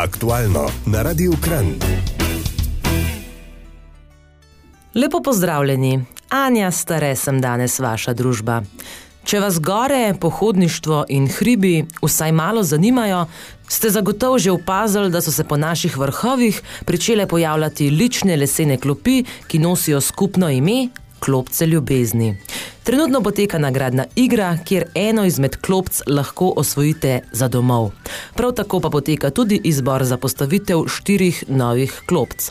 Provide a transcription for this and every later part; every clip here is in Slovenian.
Aktualno na Radiu Kran. Lepo pozdravljeni, Anja Stare sem danes vaša družba. Če vas gore, pohodništvo in hribi vsaj malo zanimajo, ste zagotovo že opazili, da so se po naših vrhovih začele pojavljati lične lesene klopi, ki nosijo skupno ime Klopce ljubezni. Trenutno poteka nagradna igra, kjer eno izmed klopc lahko osvojite za domov. Prav tako pa poteka tudi izbor za postavitev štirih novih klopc.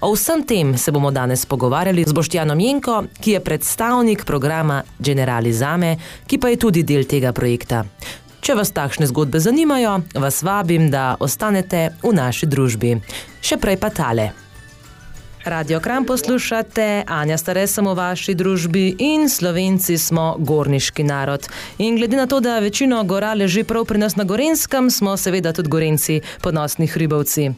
O vsem tem se bomo danes pogovarjali z Boštjanom Jenko, ki je predstavnik programa Generali Zame, ki pa je tudi del tega projekta. Če vas takšne zgodbe zanimajo, vas vabim, da ostanete v naši družbi. Še prej pa tale. Radio Kram poslušate, Anja Stare sem v vaši družbi in Slovenci smo gorniški narod. In glede na to, da večino gora leži prav pri nas na Gorenskem, smo seveda tudi Gorenci, ponosni hribovci.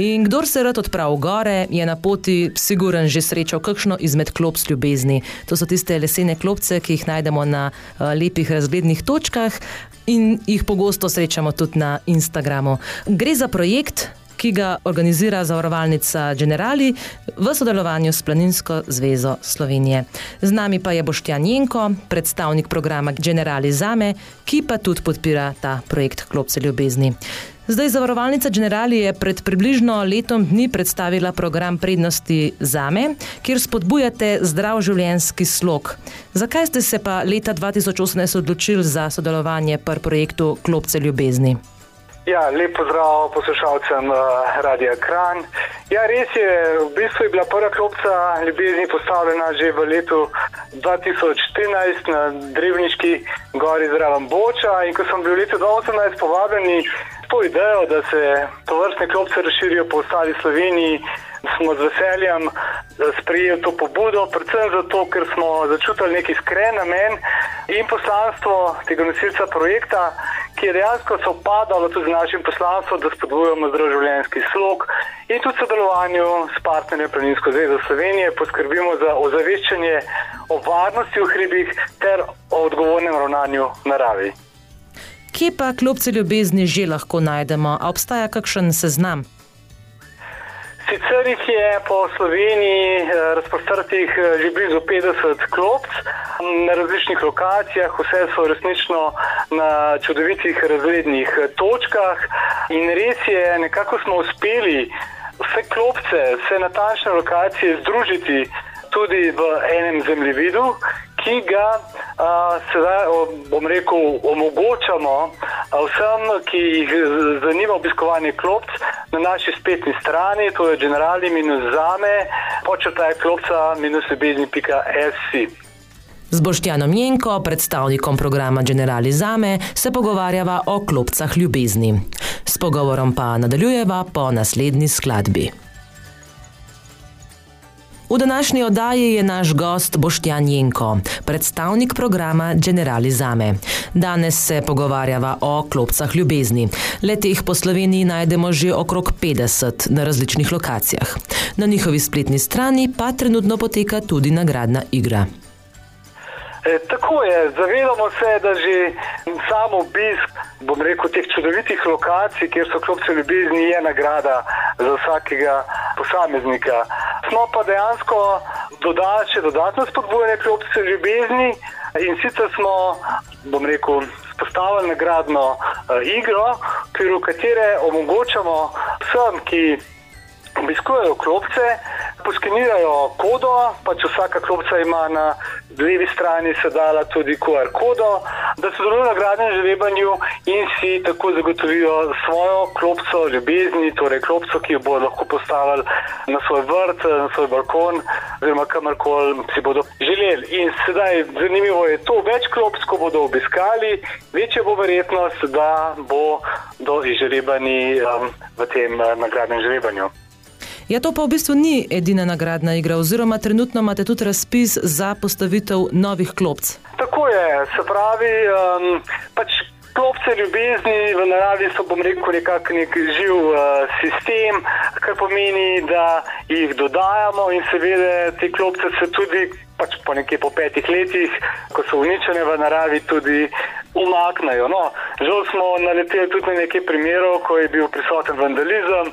In kdor se rad odprav v gore, je na poti siguren že srečal kakšno izmed klopc ljubezni. To so tiste lesene klopce, ki jih najdemo na uh, lepih razglednih točkah in jih pogosto srečamo tudi na Instagramu. Gre za projekt, ki ga organizira zavarovalnica Generali v sodelovanju s Planinsko zvezo Slovenije. Z nami pa je Boštjan Jenko, predstavnik programa Generali Zame, ki pa tudi podpira ta projekt Klopce ljubezni. Zdaj, zavarovalnica Generali je pred približno letom dni predstavila program prednosti Zame, kjer spodbujate zdrav življenjski slog. Zakaj ste se pa leta 2018 odločili za sodelovanje pri projektu Klopce ljubezni? Ja, lep pozdrav poslušalcem uh, Radia Kran. Ja, res je, v bistvu je bila prva klopca ljubezni postavljena že v letu 2014 na Drevniški gori zraven Boča in ko sem bil v letu 2018 povabljeni to idejo, da se to vrstne klopce razširijo po ostali Sloveniji, smo z veseljem eh, sprejeli to pobudo, predvsem zato, ker smo začutili neki iskren namen in poslanstvo tega nosilca projekta, ki je dejansko sovpadalo tudi z našim poslanstvom, da spodbujamo zdrav življenjski slog in tudi sodelovanju s partnerjem Planinsko zvezo Slovenije poskrbimo za ozaveščanje o varnosti v hribih ter o odgovornem ravnanju naravi. Kje pa klopce ljubezni že lahko najdemo? A obstaja kakšen seznam? Sicer jih je po Sloveniji eh, razprostrtih eh, že blizu 50 klopc. Na različnih lokacijah, vse so resnično na čudovitih razrednih eh, točkah. In res je, nekako smo uspeli vse klopce, vse natančne lokacije združiti tudi v enem zemljevidu, ki ga sedaj, bom rekel, omogočamo vsem, ki jih zanima obiskovanje klopc na naši spletni strani, to je generali-zame, počrtaj klopca-ljubezni.sc. Z Boštjanom Jenko, predstavnikom programa Generali Zame, se pogovarjava o klopcah ljubezni. S pogovorom pa nadaljujeva po naslednji skladbi. V današnji oddaji je naš gost Boštjan Jenko, predstavnik programa Generali Zame. Danes se pogovarjava o klopcah ljubezni. Le teh po Sloveniji najdemo že okrog 50 na različnih lokacijah. Na njihovi spletni strani pa trenutno poteka tudi nagradna igra. E, tako je, zavedamo se, da že sam obisk, bom rekel, teh čudovitih lokacij, kjer so klopce ljubezni, je nagrada za vsakega posameznika. Smo pa dejansko dodali še dodatno spodbujanje klopce ljubezni in sicer smo, bom rekel, spostavili nagradno uh, igro, v kateri omogočamo vsem, ki obiskujejo klopce, poskenirajo kodo, pač vsaka klopca ima na levi strani sedala tudi QR kodo, da sodelujo na gradnem žrebanju in si tako zagotovijo svojo klopco ljubezni, torej klopco, ki jo bodo lahko postavili na svoj vrt, na svoj balkon, oziroma kamorkoli si bodo želeli. In sedaj zanimivo je to, več klopc, ko bodo obiskali, večja bo verjetnost, da bo do izžrebani um, v tem uh, nagradnem žrebanju. Ja, to pa v bistvu ni edina nagradna igra, oziroma trenutno imate tudi razpis za postavitev novih klopc. Tako je, se pravi, um, pač klopce ljubezni v naravi so, bom rekel, nekako nek živ uh, sistem, kar pomeni, da jih dodajamo in seveda te klopce se tudi. Pač po nekaj po petih letih, ko so uničene v naravi, tudi umaknejo. No, žal smo naleteli tudi na nekaj primerov, ko je bil prisoten vandalizem,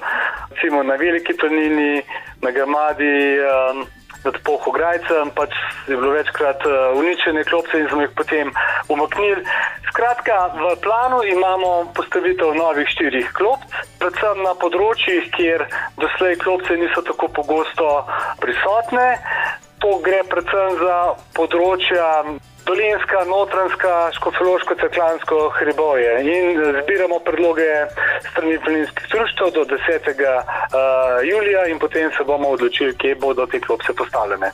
recimo na veliki planini, na Gamadi. Um, nad Pohograjcem, pač je bilo večkrat uh, uničene klopce in smo jih potem umaknili. Skratka, v planu imamo postavitev novih štirih klopc, predvsem na področjih, kjer doslej klopce niso tako pogosto prisotne. To gre predvsem za področja Dolinska, Notranska, Škofološko, Ceklansko, Hriboje in zbiramo predloge strani plinskih društv do 10. Uh, julija in potem se bomo odločili, kje bodo te klopce postavljene.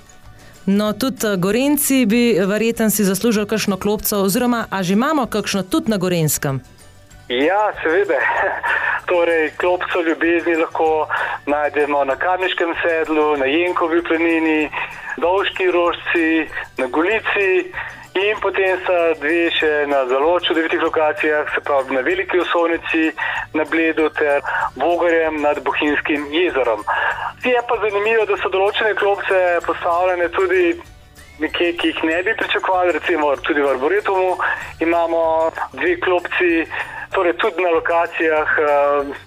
No, tudi eh, Gorenci bi verjetno si zaslužili kakšno klopco, oziroma a že imamo kakšno tudi na Gorenskem? Ja, seveda. Torej, klopco ljubezni lahko najdemo na Karniškem sedlu, na Jenkovi planini, Dolžki rožci, na Golici. In potem sta dve še na zelo čudovitih lokacijah, se pravi na veliki osovnici, na Bledu ter Bogarjem nad Bohinjskim jezerom. Je pa zanimivo, da so določene klopce postavljene tudi nekje, ki jih ne bi pričakovali, recimo tudi v Arboretumu imamo dve klopci. Torej, tudi na lokacijah, eh,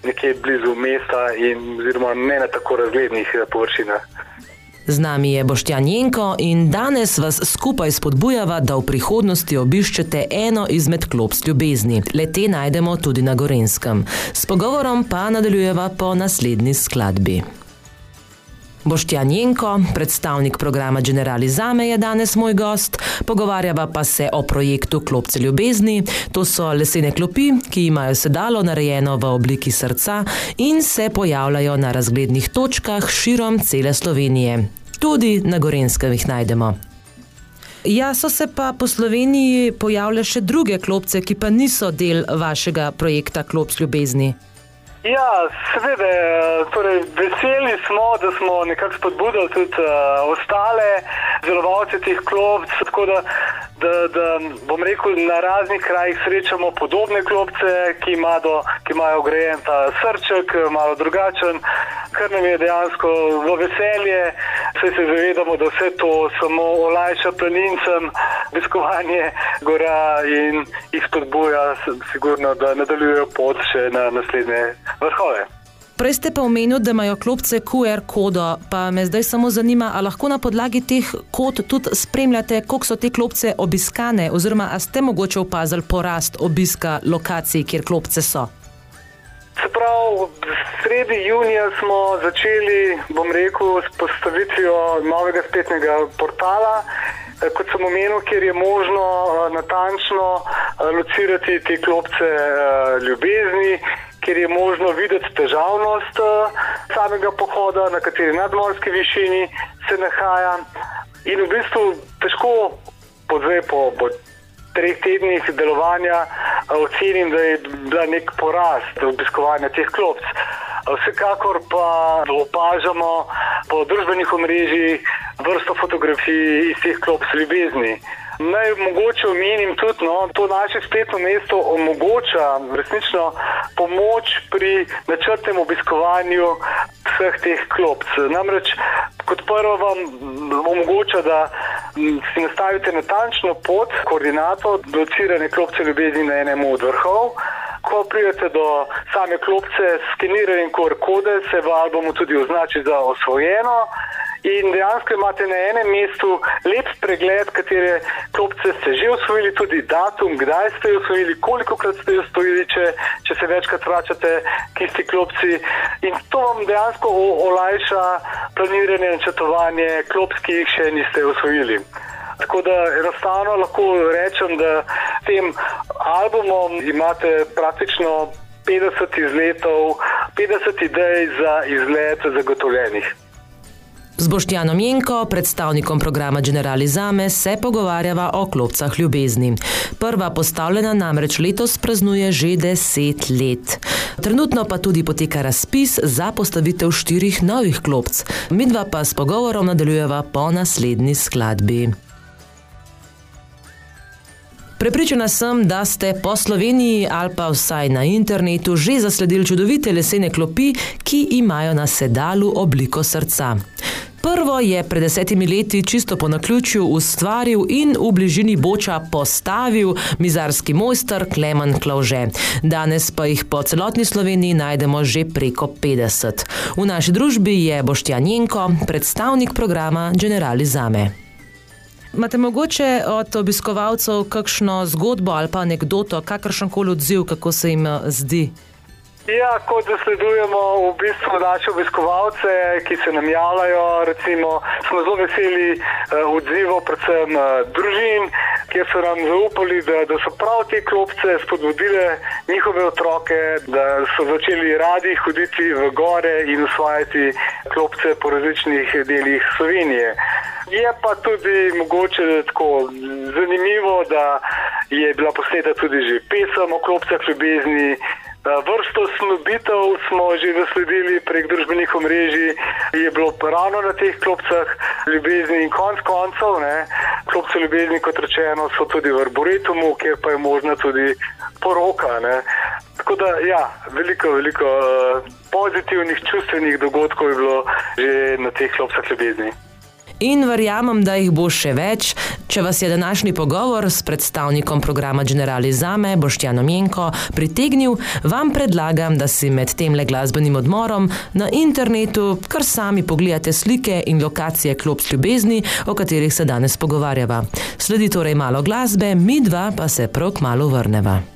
nekje blizu mesta, in ne na tako razglednih eh, površinah. Z nami je Boštjan Jenko in danes vas skupaj spodbujava, da v prihodnosti obiščete eno izmed klopc ljubezni. Le te najdemo tudi na Gorenskem. S pogovorom pa nadaljujeva po naslednji skladbi. Boštjan Jenko, predstavnik programa Generali Zame, je danes moj gost. Pogovarjava pa se o projektu Klopce ljubezni. To so lesene klopi, ki imajo sedalo narejeno v obliki srca in se pojavljajo na razglednih točkah širom cele Slovenije. Tudi na Gorenskem jih najdemo. Ja, so se pa po Sloveniji pojavljale še druge klopce, ki pa niso del vašega projekta Klops ljubezni. Ja, seveda, torej, veseli smo, da smo nekako spodbudili tudi uh, ostale delovalce teh klopc. Tako da, da, da bom rekel, na raznih krajih srečamo podobne klopce, ki, ima do, ki imajo grejen ta srček, malo drugačen, kar nam je dejansko v veselje. Vse se zavedamo, da vse to samo olajša planincem, obiskovanje gora in jih spodbuja, sigurno, da nadaljujejo pot še na naslednje vrhove. Prej ste pa omenili, da imajo klopce QR kodo, pa me zdaj samo zanima, ali lahko na podlagi teh kod tudi spremljate, koliko so te klopce obiskane, oziroma ali ste mogoče opazili porast obiska lokacij, kjer klopce so. Se pravi, sredi junija smo začeli, bom rekel, s postavitvijo novega spletnega portala. Eh, kot sem omenil, kjer je možno eh, natančno eh, locirati te klopce ljubezni, kjer je možno videti težavnost samega pohoda, na kateri nadmorski višini se nahaja. In v bistvu težko po, zdaj, po, po treh tednih delovanja ocenim, da je bila nek porast obiskovanja teh klopc. Vsekakor pa opažamo po družbenih omrežjih vrsto fotografij iz teh klopc ljubezni. Naj mogoče omenim tudi, no, to naše spletno mesto omogoča resnično pomoč pri načrtnem obiskovanju vseh teh klopc. Namreč kot prvo vam omogoča, da si nastavite natančno pot, koordinato, docirane klopce ljubezni na enem od vrhov. Ko pridete do same klopce, skenirate QR kode, se v albumu tudi označi za osvojeno. In dejansko imate na enem mestu lep pregled, katere klopce ste že usvojili, tudi datum, kdaj ste jih usvojili, koliko krat ste jih usvojili, če, če se večkrat vračate k isti klopci. In to vam dejansko olajša planiranje in načrtovanje klops, ki jih še niste usvojili. Tako da enostavno lahko rečem, da s tem albumom imate praktično 50 izletov, 50 idej za izlet zagotovljenih. Z Boštjanom Jenko, predstavnikom programa Generali Zame, se pogovarjava o klopcah ljubezni. Prva postavljena namreč letos praznuje že deset let. Trenutno pa tudi poteka razpis za postavitev štirih novih klopc. Midva pa s pogovorom nadaljujeva po naslednji skladbi. Prepričana sem, da ste po Sloveniji ali pa vsaj na internetu že zasledili čudovite lesene klopi, ki imajo na sedalu obliko srca. Prvo je pred desetimi leti čisto po naključju ustvaril in v bližini Boča postavil mizarski mojster Klemen Klauže. Danes pa jih po celotni Sloveniji najdemo že preko 50. V naši družbi je Boštjan Jenko, predstavnik programa Generali Zame. Imate mogoče od obiskovalcev kakšno zgodbo ali pa anegdoto, kakršen koli odziv, kako se jim eh, zdi? Ja, kot zasledujemo v bistvu naše obiskovalce, ki se nam javljajo, recimo, smo zelo veseli eh, odzivov, predvsem eh, družin, ki so nam zaupali, da, da so prav te klopce spodbudile njihove otroke, da so začeli radi hoditi v gore in usvajati klopce po različnih delih Slovenije. Je pa tudi mogoče tako zanimivo, da je bila posneta tudi že pesem o klopcah ljubezni. Vrsto snubitev smo že zasledili prek družbenih omrežij, je bilo ravno na teh klopcah ljubezni in konc koncev. Ne, klopce ljubezni, kot rečeno, so tudi v arboretumu, kjer pa je možna tudi poroka. Ne. Tako da, ja, veliko, veliko pozitivnih čustvenih dogodkov je bilo že na teh klopcah ljubezni in verjamem, da jih bo še več. Če vas je današnji pogovor s predstavnikom programa Generali Zame, Boštjanom Jenko, pritegnil, vam predlagam, da si med tem le glasbenim odmorom na internetu kar sami pogledate slike in lokacije klop ljubezni, o katerih se danes pogovarjava. Sledi torej malo glasbe, mi dva pa se prav malo vrneva.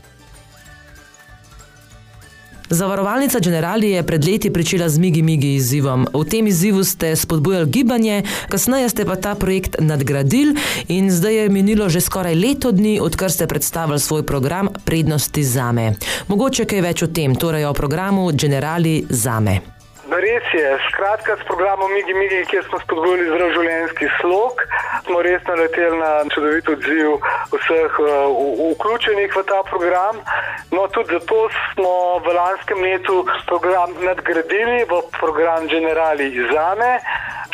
Zavarovalnica Generali je pred leti pričela z Migi Migi izzivom. V tem izzivu ste spodbujali gibanje, kasneje ste pa ta projekt nadgradili in zdaj je minilo že skoraj leto dni, odkar ste predstavili svoj program Prednosti zame. Mogoče kaj več o tem, torej o programu Generali zame. Res je, skratka, s programom Migi Migi, kjer smo spodbujali zdrav življenjski slog, smo res naleteli na čudovit odziv vseh uh, vključenih v ta program. No, tudi zato smo v lanskem letu program nadgradili v program Generali Zame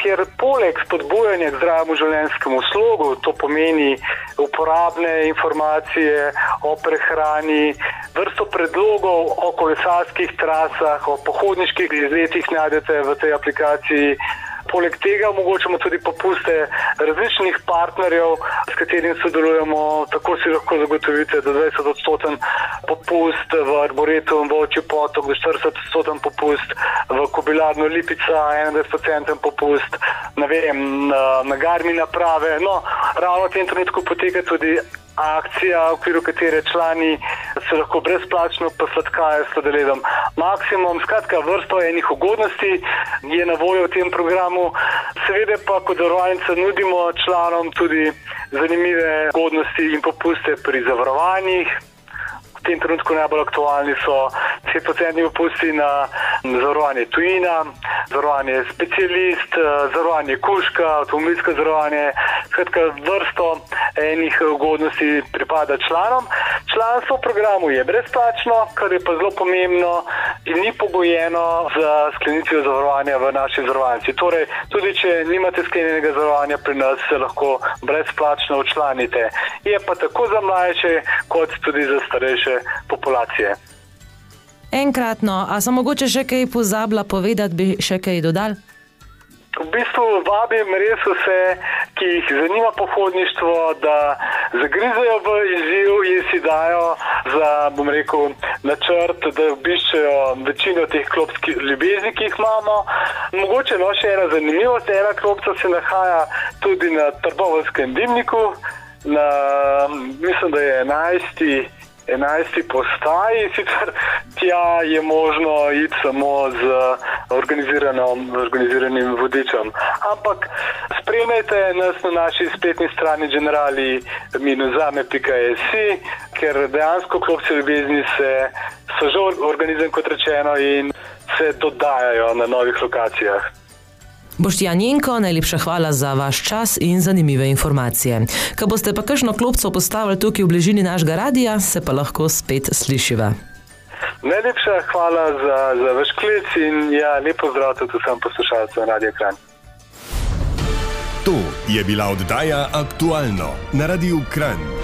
kjer poleg spodbujanja k zdravemu življenjskemu slogu, to pomeni uporabne informacije o prehrani, vrsto predlogov o kolesarskih trasah, o pohodniških izletih najdete v tej aplikaciji. Poleg tega omogočamo tudi popuste različnih partnerjev, s katerimi sodelujemo. Tako si lahko zagotovite, da 20 odstoten popust v Arboretu in v Oči potok, da 40 odstoten popust v Kobilarno Lipica, 21 odstoten popust vem, na, na garmi naprave. No, ravno v tem trenutku poteka tudi akcija, v okviru katere člani se lahko brezplačno posladkajo s sodeledom. Maksimum, skratka, vrsto enih ugodnosti je na voljo v tem programu. Seveda pa kot zavarovalnica nudimo članom tudi zanimive ugodnosti in popuste pri zavarovanjih. V tem trenutku najbolj aktualni so 10% opusti na zavarovanje tujina, zavarovanje specialist, zavarovanje kuška, avtomobilsko zavarovanje. Skratka, vrsto enih ugodnosti pripada članom. Članstvo v programu je brezplačno, kar je pa zelo pomembno in ni pogojeno za sklenitev zavarovanja v naši zavarovalnici. Torej, tudi če nimate sklenjenega zavarovanja pri nas, se lahko brezplačno učlanite. Je pa tako za mlajše, kot tudi za starejše populacije. Enkratno, a sem mogoče še kaj pozabila povedati, bi še kaj dodal? V bistvu vabim res vse, ki jih zanima pohodništvo, da zagrizajo v izziv in si dajo za, bom rekel, načrt, da obiščejo večino teh klopskih ljubezni, ki jih imamo. Mogoče no še ena zanimivost, ena klopca se nahaja tudi na Trbovskem dimniku, na, mislim, da je 11. 11. postaji, sicer tja je možno iti samo z organiziranim vodičem. Ampak spremljajte nas na naši spletni strani generali-zame.js, ker dejansko klopce ljubezni se, so že organizirani, kot rečeno, in se dodajajo na novih lokacijah. Boštjan Jenko, najlepša hvala za vaš čas in zanimive informacije. Ko boste pa kakšno klopco postavili tukaj v bližini našega radia, se pa lahko spet slišiva. Najlepša hvala za, za vaš klic in ja, lepo zdrav tudi vsem poslušalcem Radio Kran. To je bila oddaja Aktualno na Radiu Kran.